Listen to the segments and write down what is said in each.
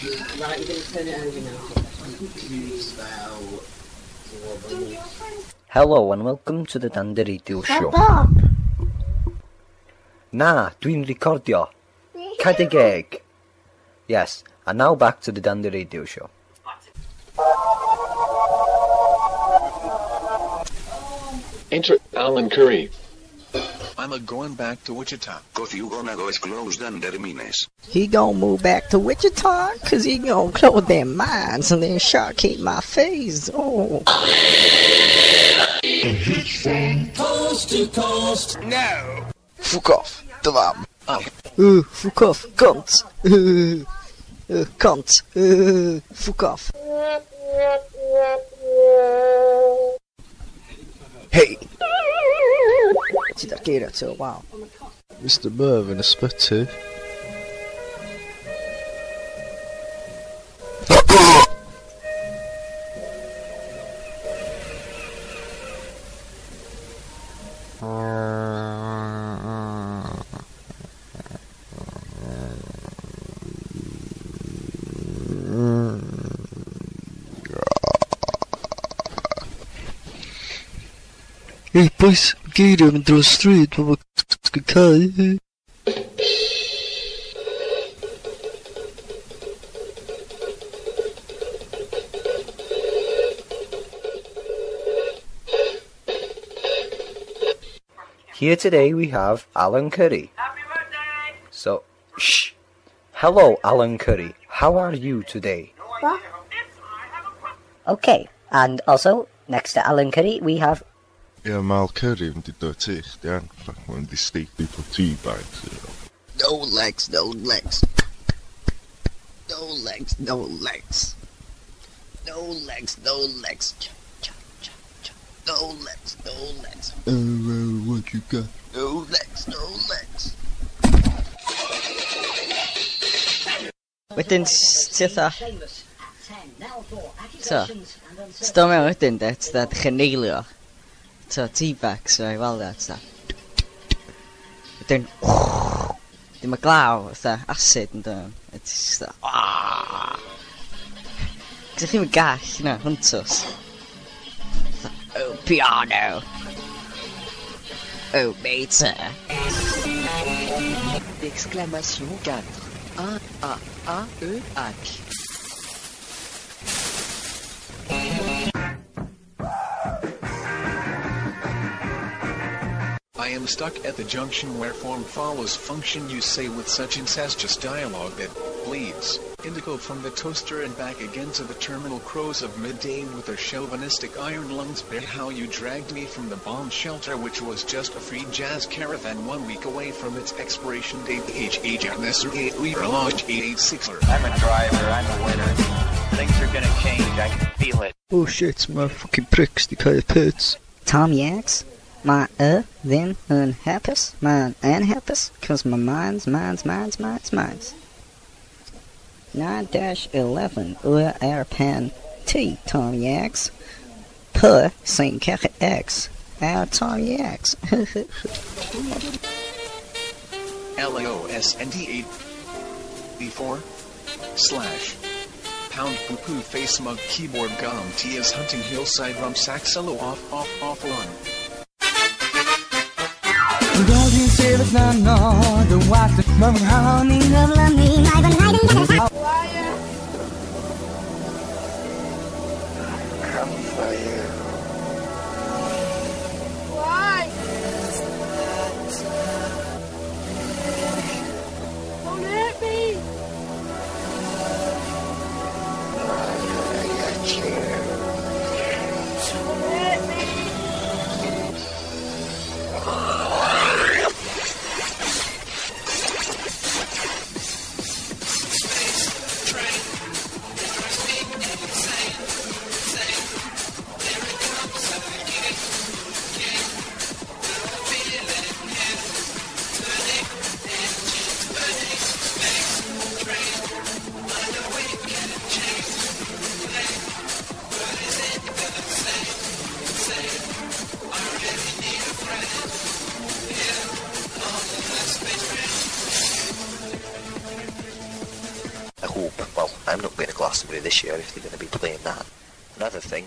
Right, you're going to turn it over now. Hello and welcome to the Dander Radio Show. Na, dwi'n recordio. Cad y. Yes, and now back to the Dander Radio Show. Enter Alan Curry. I'm a going back to Wichita. Cause you gonna go as close under minutes. He gonna move back to Wichita, cause he gonna close their mines and then shark keep my face. Oh. Coast to coast. No. Fuck off. Dwam. Uh, fuck off, cunt. Uh, uh, cunt. Uh, fuck off. Hey, Ti da geiriau to, wow. Mr Mervyn Ysbyty. Hey uh, boys, geiriau mynd drwy'r stryd, mae fod cael. Here today we have Alan Curry. So, shh. Hello, Alan Curry. How are you today? Okay, and also next to Alan Curry we have Ie, yeah, Mal Curry yn di dod ti, chdi, an. Fuck, mae'n di steak di po ti bags. No legs, no legs. No legs, no legs. No legs, no legs. Cha, cha, cha, cha. No legs, no legs. Oh, uh, what you got? No legs, no legs. Wedyn, ti otha? So, sto mewn wedyn, de, ti da, chi'n eilio. So, T-Bex o'i weld e, Wedyn, dim y glaw, fatha, acid ah. yn dod. It's ti just, aaaah. Cys chi'n gall, na, hwntws. Oh, piano. Oh, beta. Exclamation 4. A, A, A, E, H. am stuck at the junction where form follows function you say with such incestuous dialogue that bleeds. Indigo from the toaster and back again to the terminal crows of midday with their chauvinistic iron lungs bear how you dragged me from the bomb shelter which was just a free jazz caravan one week away from its expiration date HH we launched 886er. I'm a driver. I'm a winner. Things are gonna change. I can feel it. Oh shit, mae fucking pricks di cael eu pits. Tom Yanks, my uh, then unhappus, mine unhappus, cause my mind's, mine's, mine's, mine's, mine's. 9-11, ur er pen T, Tom Yanks. Per, St. Keket X, our Tom Yanks. LAOSND8 B4 slash pound poo poo face mug keyboard gum T is hunting hillside rum sack solo off off off run. Don't you say it's not no, the watch the mother honey, love, love me, hiding in the house. Come if they're going to be playing that. Another thing,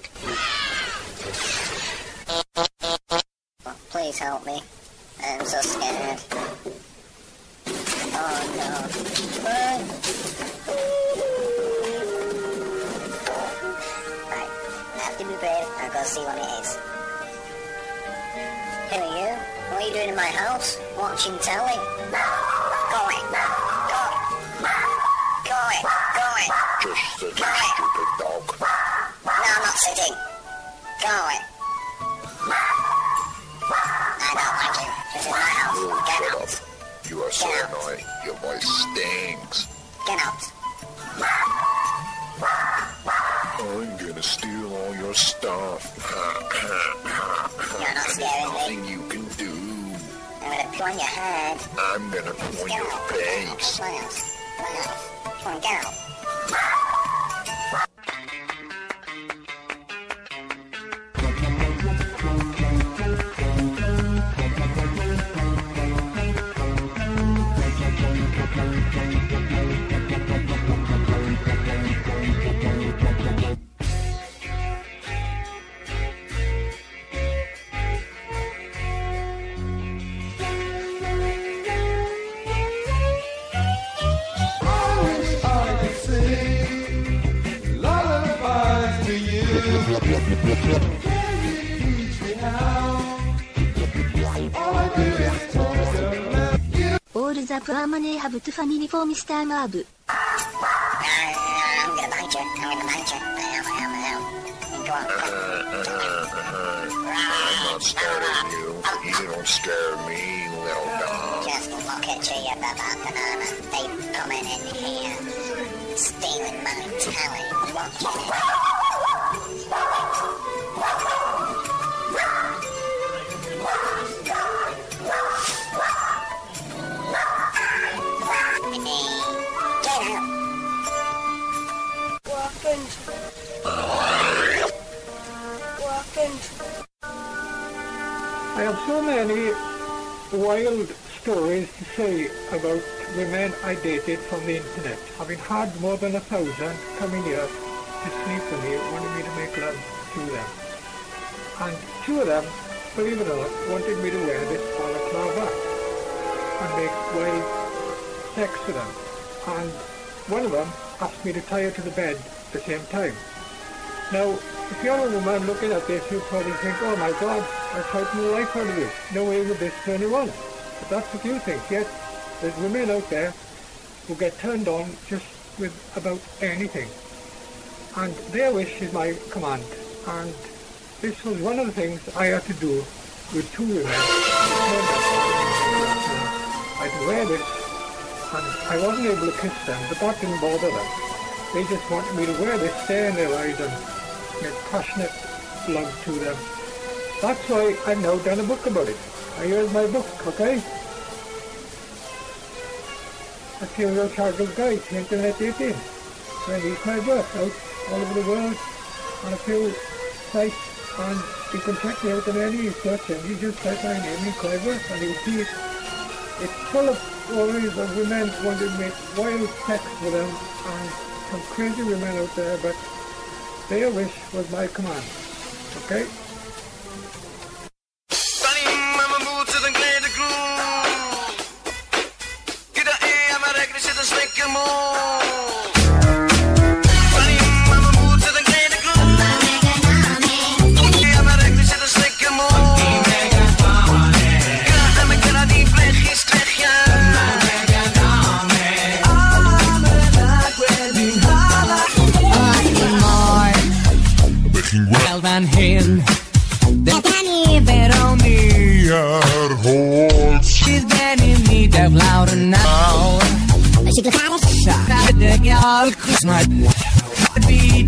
I'm gonna Get your face. Pramane have to family for Mr. Marv. I'm not you. You don't scare me, little dog. Just look at you, you banana. They coming in here, stealing my telly. So many wild stories to say about women I dated from the internet. Having had more than a thousand coming here to sleep with me, wanting me to make love to them. And two of them, believe it or not, wanted me to wear this balaclava and make wild sex with them. And one of them asked me to tie her to the bed at the same time. Now, if you're a woman looking at this, you probably think, oh my God, I frightened the life out of you. No way would this you on. But that's what you think. Yet, there's women out there who get turned on just with about anything. And their wish is my command. And this was one of the things I had to do with two women. I'd wear this, and I wasn't able to kiss them, but that didn't bother them. They just wanted me to wear this, stare in their eyes, and make passionate love to them. That's why I've now done a book about it. Here's my book, okay? A serial child guide to Internet 18. Where he's my work out all over the world on a few sites and you can check me out on any search and you just type my name in and you'll see it. It's full of stories of women wanting to make wild sex with them and some crazy women out there but their wish was my command. Okay?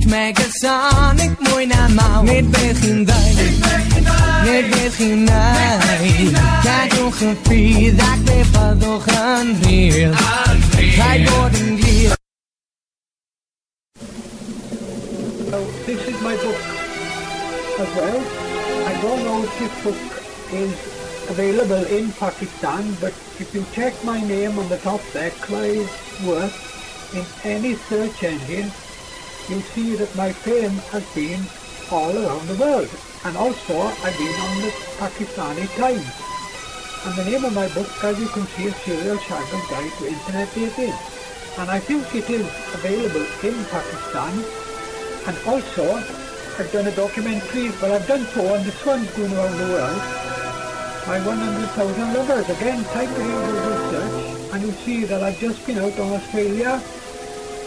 Beat Megasonic mooi naar mouw. Niet begin wij Niet begin wij Kijk nog een vier Dat ik toch een riel Hij wordt een lier So this is my book as well. I don't know if this book is available in Pakistan, but if you check my name on the top there, Clive Worth, in any search engine, you'll see that my fame has been all around the world. And also, I've been on the Pakistani Times. And the name of my book, as you can see, is Serial Sharper's Guide to Internet Dating. And I think it is available in Pakistan. And also, I've done a documentary, well I've done four, and this one's going around the world. My 100,000 lovers. Again, type in Google search, and you'll see that I've just been out on Australia,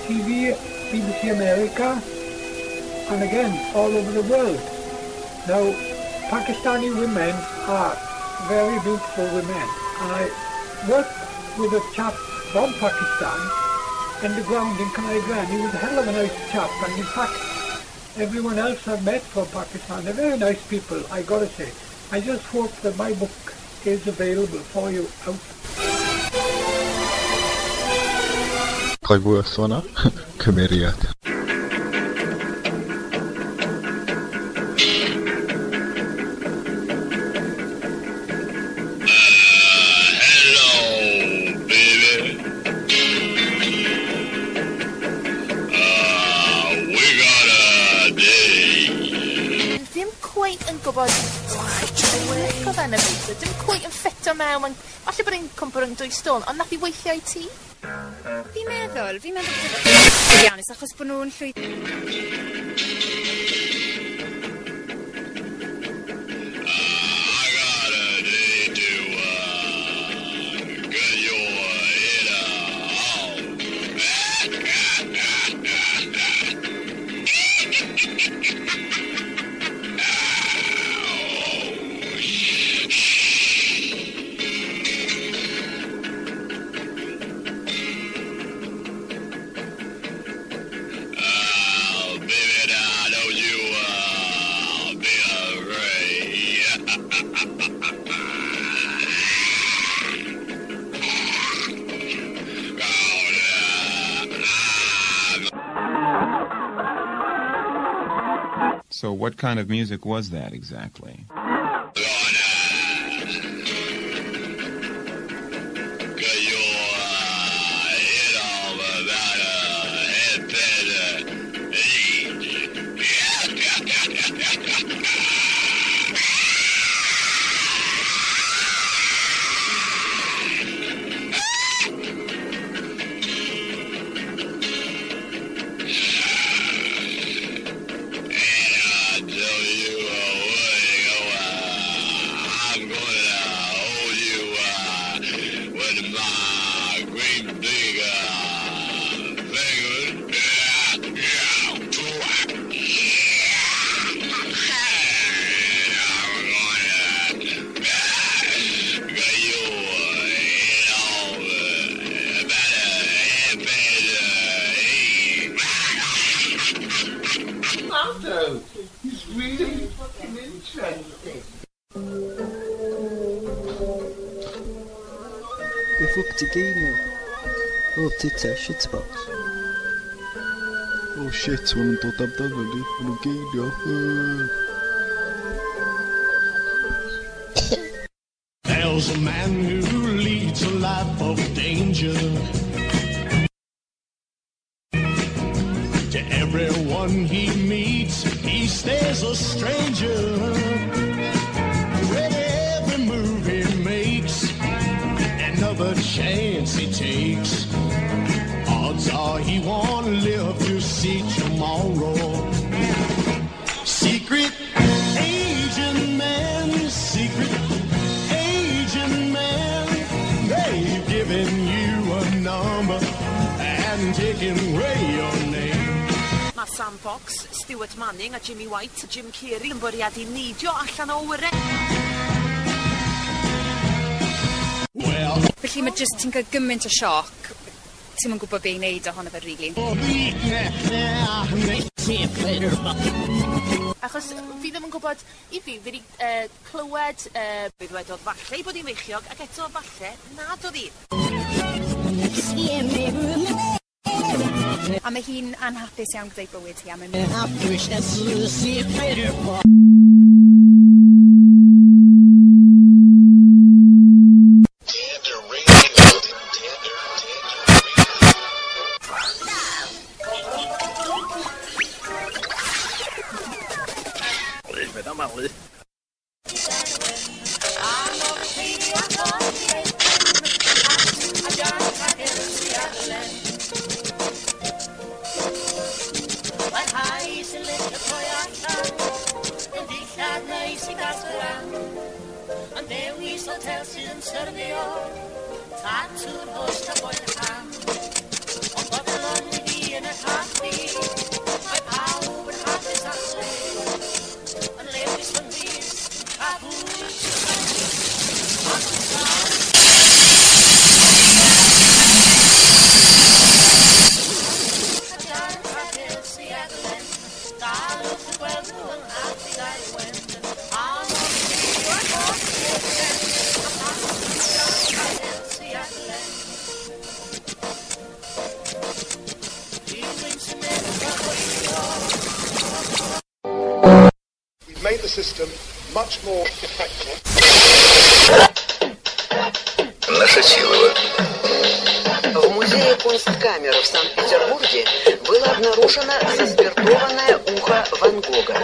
TV, BBC America, and again, all over the world. Now, Pakistani women are very beautiful women, I worked with a chap from Pakistan in the ground in Canada, and he was a hell of a nice chap, and in fact, everyone else I've met from Pakistan, they're very nice people, I gotta say. I just hope that my book is available for you out Glywais hwnna? Cymeriad. mewn, mae'n... Falle bod e'n cwmpwr rhwng dwy stôn, ond nath i weithio i ti? Fi'n meddwl, fi'n meddwl bod e'n iawn, achos bod nhw'n llwyth... what kind of music was that exactly? Yn ffwc ti geinio. O, tita, shitbox. Oh shit, maen nhw'n dod amdano ni. Maen nhw'n geinio. There's a man who leads a life of danger. Stuart Manning a Jimmy White a Jim Carrey yn bwriadu neidio allan o wyren. Well. Felly mae jyst ti'n cael gymaint o sioc ti'n yn gwybod be i wneud ohono fe, rili. Achos fi ddim yn gwybod, i fi, fi wedi uh, clywed... Uh, fi ddweud falle bod hi'n feichiog ac eto falle nad oedd hi. A mae hi'n anhapus iawn gyda'i bywyd hi a mae'n... обнаружено заспиртованное ухо Ван Гога.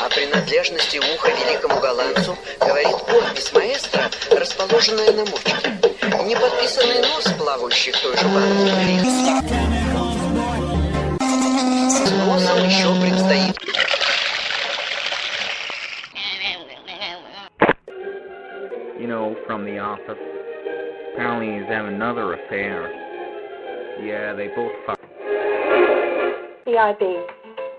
О принадлежности уха великому голландцу говорит подпись маэстро, расположенная на мочке. Неподписанный нос плавающих той же банки. С носом еще предстоит You know, from the office. Apparently he's having another affair. Yeah, they both fuck. PIB.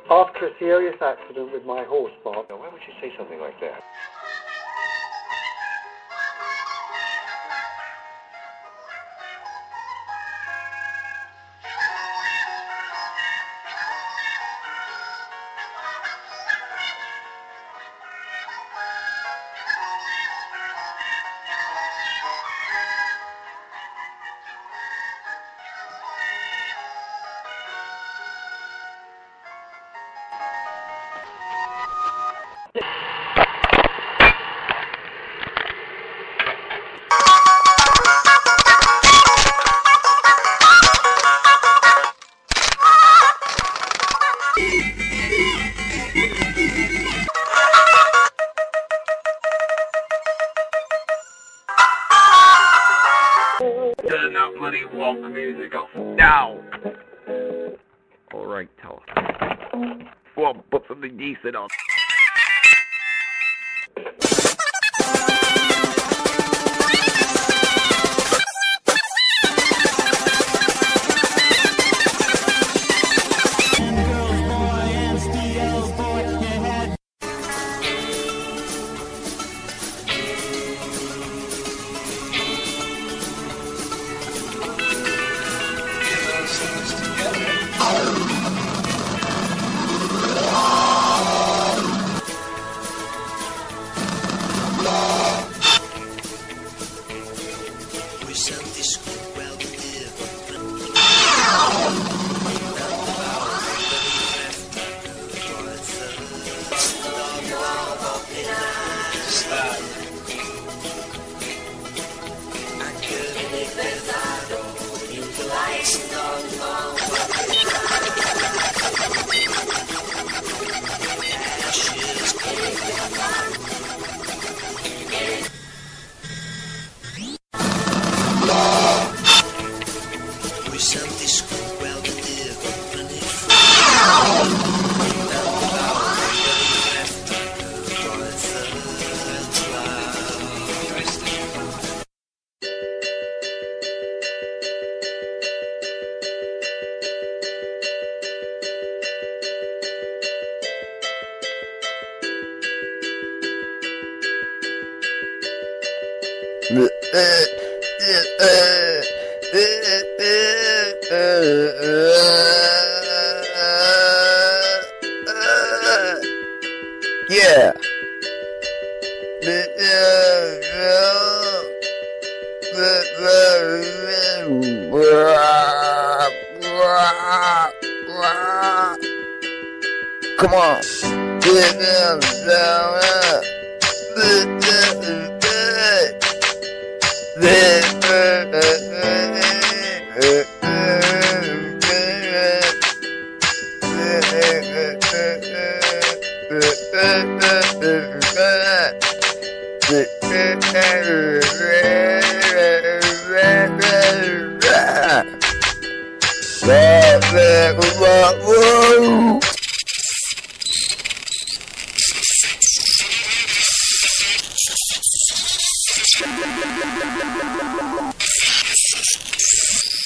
After a serious accident with my horse, Bob. Why would you say something like that?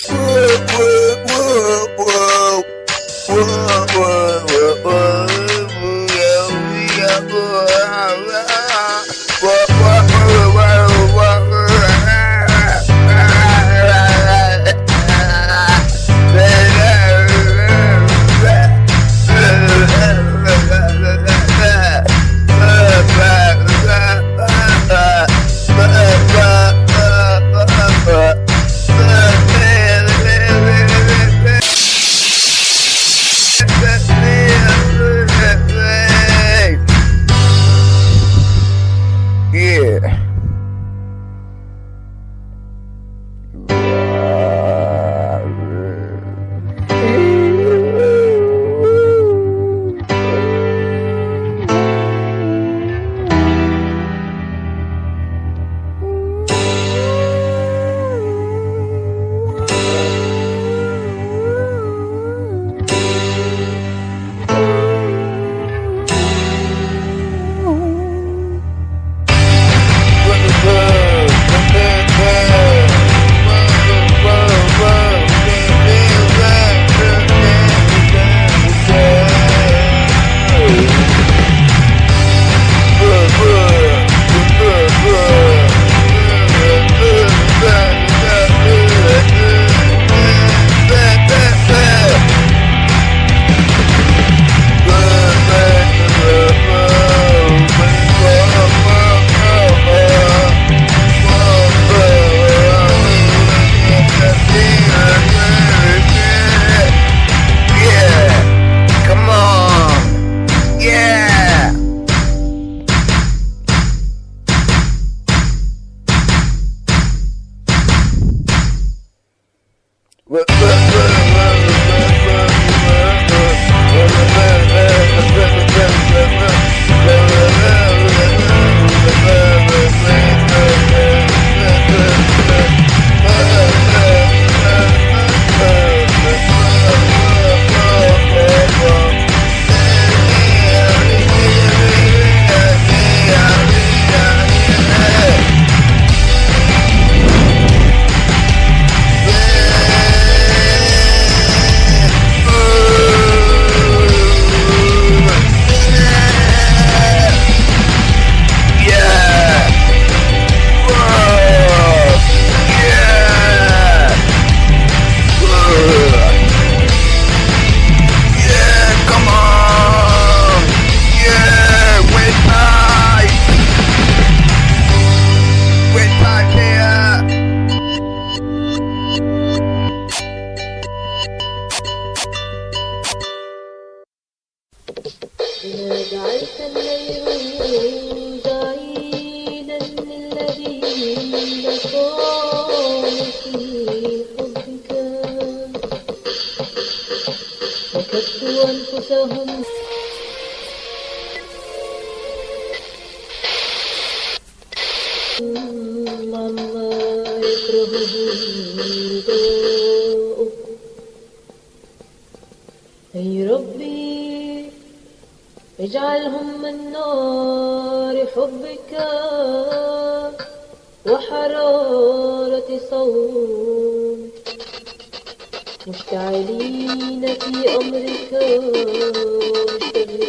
Whoa, whoa, whoa, whoa, whoa. أي ربي اجعلهم من نار حبك وحرارة صوتك مشتعلين في أمرك مشتغلين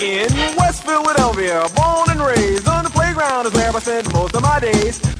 In, West Philadelphia, born and raised on the playground is where I spent most of my days.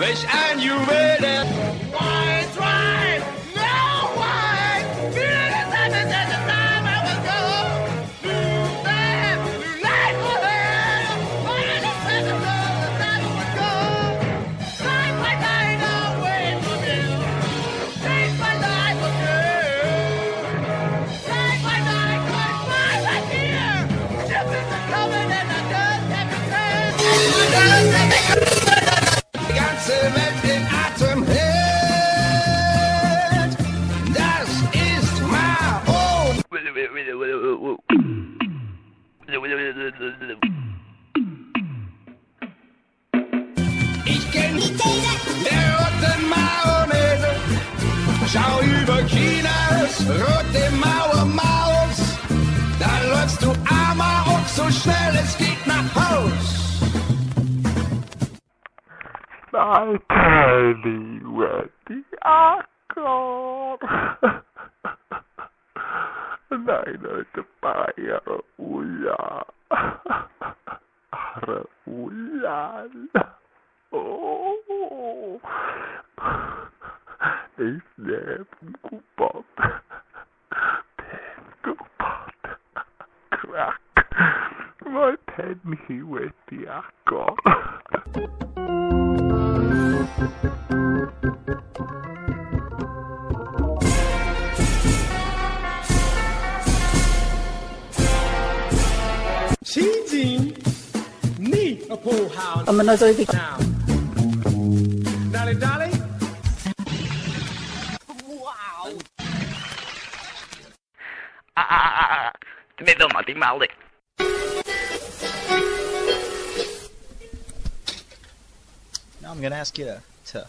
welch ein Juwel White, rote Mauer Maus. Dann läufst du armer auch so schnell es geht nach Haus. I tell thee where the. Nein, heute Bayer Ulla. Are Ulla. Oh. Ich nehm Coupon. Den Coupon. Crack. My penny with the accord. Cheating, me a poor hound. I'm another now. Dolly, Dolly. Now I'm gonna ask you to, to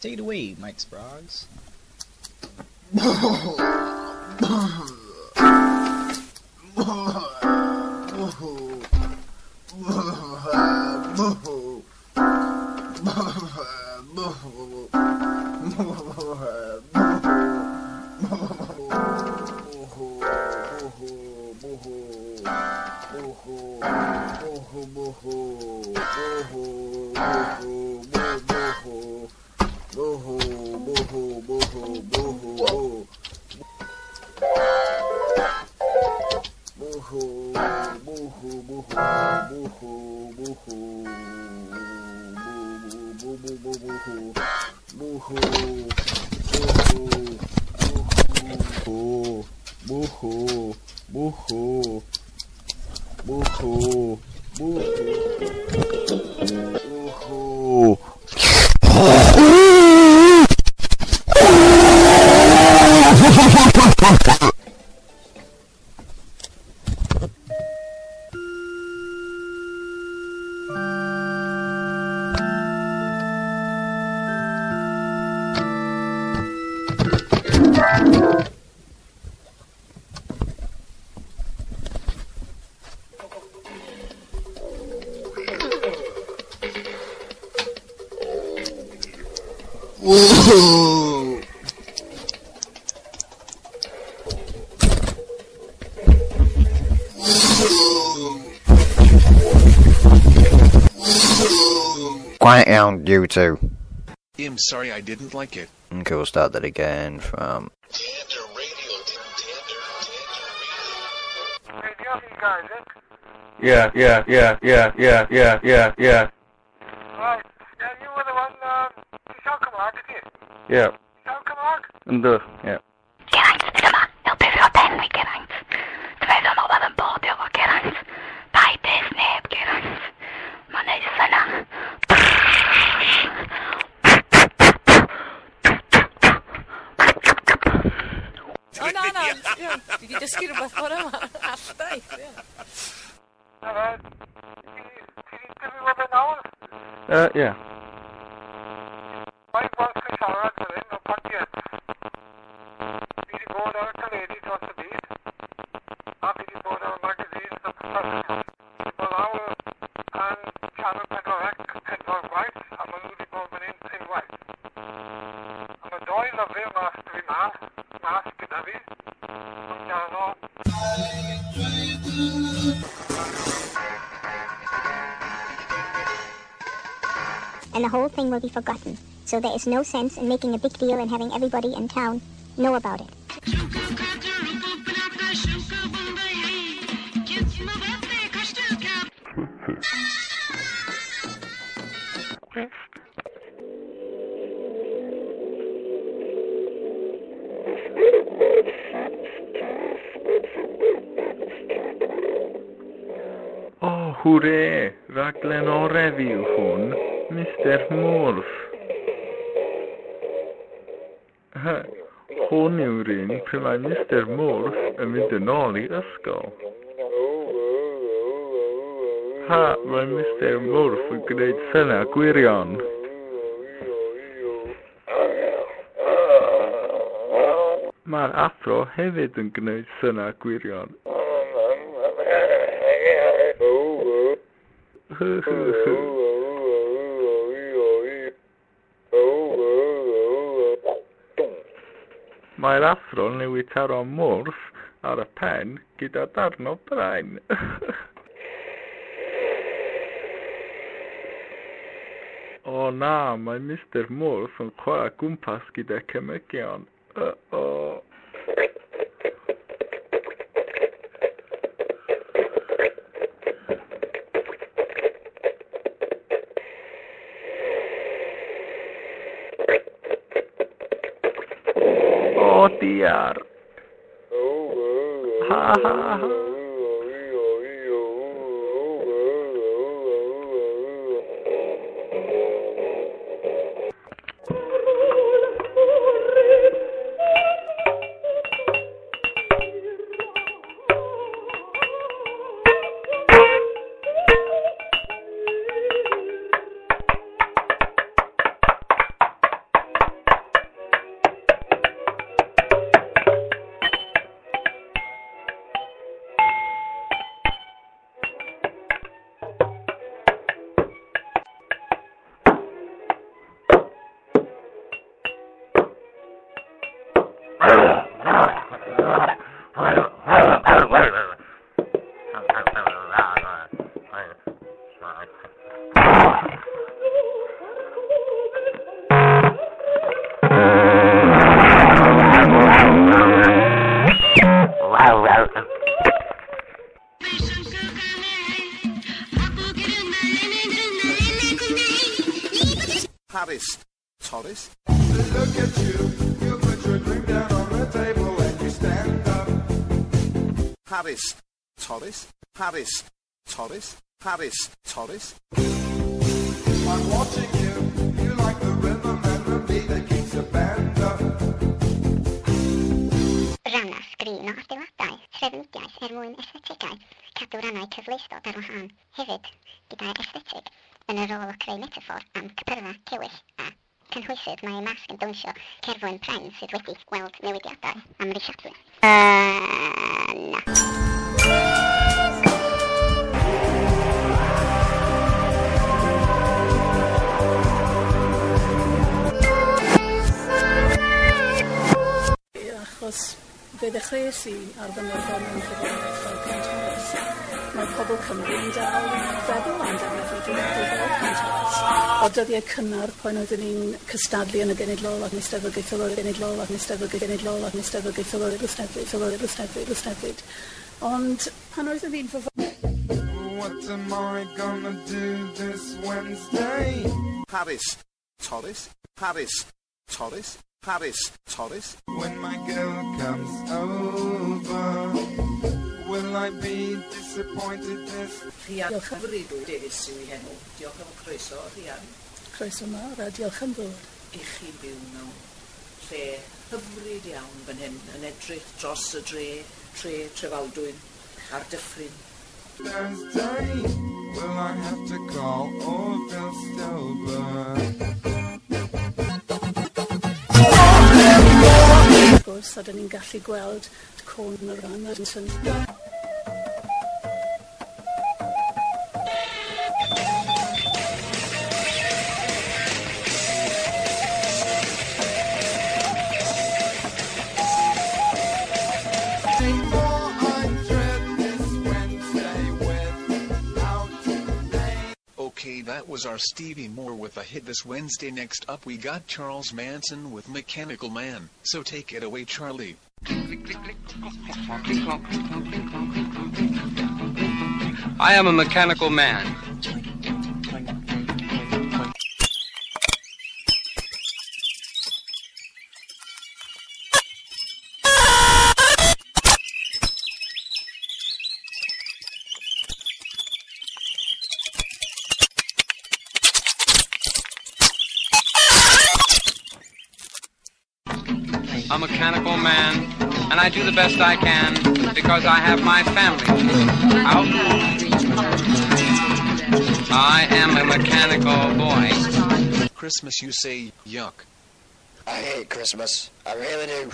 take it away, Mike Sprogs. who down, you two. I'm sorry I didn't like it. Okay, we'll start that again from. Yeah, yeah, yeah, yeah, yeah, yeah, yeah, yeah. Right. Yeah, you were the one, um, Schalkemark, did you? Yeah. Schalkemark? And the, yeah. O na, na, ie, fi wedi dysgu rhywbeth o'r yma. Alldaith, ie. Na fe, ti di dyfu fe? Uh, yeah. Will be forgotten. So there is no sense in making a big deal and having everybody in town know about it. Ah, Hwre, raglen o refi yw hwn, Mr Morf. Ha, Hwn yw'r un pryd mae Mr Morf yn mynd yn ôl i ysgol. Ha, mae Mr Morf yn gwneud syna gwirion. Mae'r athro hefyd yn gwneud syna gwirion. Hw hw hw. Mae'r athro'n newid ar o mwrth ar y pen gyda darn o brain. o na, mae Mr Mwrth yn chwarae gwmpas gyda cymygion. Paris, Torres, Paris, Torres. I'm watching you, you like the rhythm and the beat that keeps the band up. Ranna sgrin o adeiladau, trefnidiaeth er mwyn esthetigau, cadw rannau cyfleustod ar wahân. Hefyd, gyda esthetig yn y rôl o creu metafor am cypyrfa, cewyll a cynhwysydd mae masg yn dawnsio cerflun pren sydd wedi gweld newidiadau am Richard Uh, na. achos fe ddechreuais i ar fy nerfon yn cyfrwys fel cantores. Mae pobl Cymru yn dal yn feddwl amdano fi dwi'n meddwl fel cantores. O dyddiau cynnar pan oeddwn i'n cystadlu yn y genedlol ac yn Eisteddfod Geithiolor, genedlol ac yn Eisteddfod Genedlol ac yn Eisteddfod Geithiolor, Eisteddfod Geithiolor, Eisteddfod Eisteddfod. Ond pan oeddwn i'n fyfyrwyr... What am I gonna do this Wednesday? Paris. Torres. Paris. Torres. Paris Torres. When my girl comes over, will I be disappointed this? Rhian Diolch am rydw Cyfrifw Davies yw i heno. Diolch am croeso, Rhian. Croeso mawr, a diolch am ddod. I chi byw mewn lle hyfryd iawn fan hyn yn edrych dros y dre, tre trefaldwyn a'r dyffryn. Thursday, will I have to call or Bill Stober? gwrs a dyn ni'n gallu gweld côn y rhan yn syndod. Was our Stevie Moore with a hit this Wednesday. Next up, we got Charles Manson with Mechanical Man. So take it away, Charlie. I am a mechanical man. A mechanical man, and I do the best I can because I have my family. Out. I am a mechanical boy. Christmas, you say, yuck. I hate Christmas. I really do.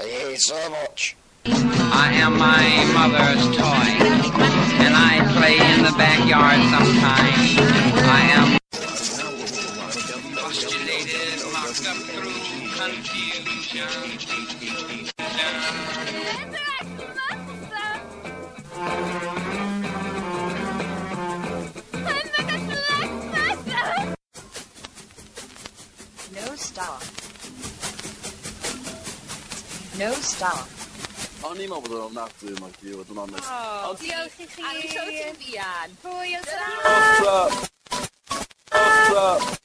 I hate it so much. I am my mother's toy, and I play in the backyard sometimes. I am No stop. No stop. O'n i'n meddwl bod o'n ofnadwy yma i fod yn onest. O, diolch i chi. A ni siarad ti'n fian. Hwyl, Off up! Off up!